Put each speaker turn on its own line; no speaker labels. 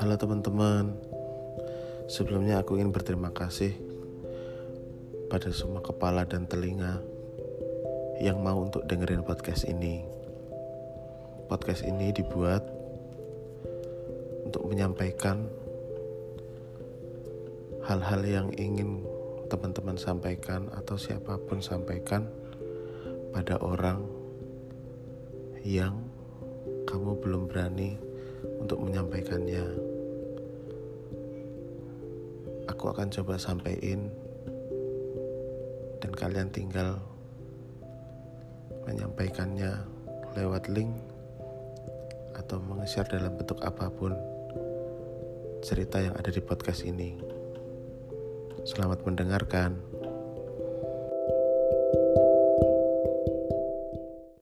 Halo teman-teman, sebelumnya aku ingin berterima kasih pada semua kepala dan telinga yang mau untuk dengerin podcast ini. Podcast ini dibuat untuk menyampaikan hal-hal yang ingin teman-teman sampaikan atau siapa pun sampaikan pada orang yang kamu belum berani untuk menyampaikannya. Aku akan coba sampaikan dan kalian tinggal menyampaikannya lewat link atau meng-share dalam bentuk apa pun cerita yang ada di podcast ini. Selamat mendengarkan.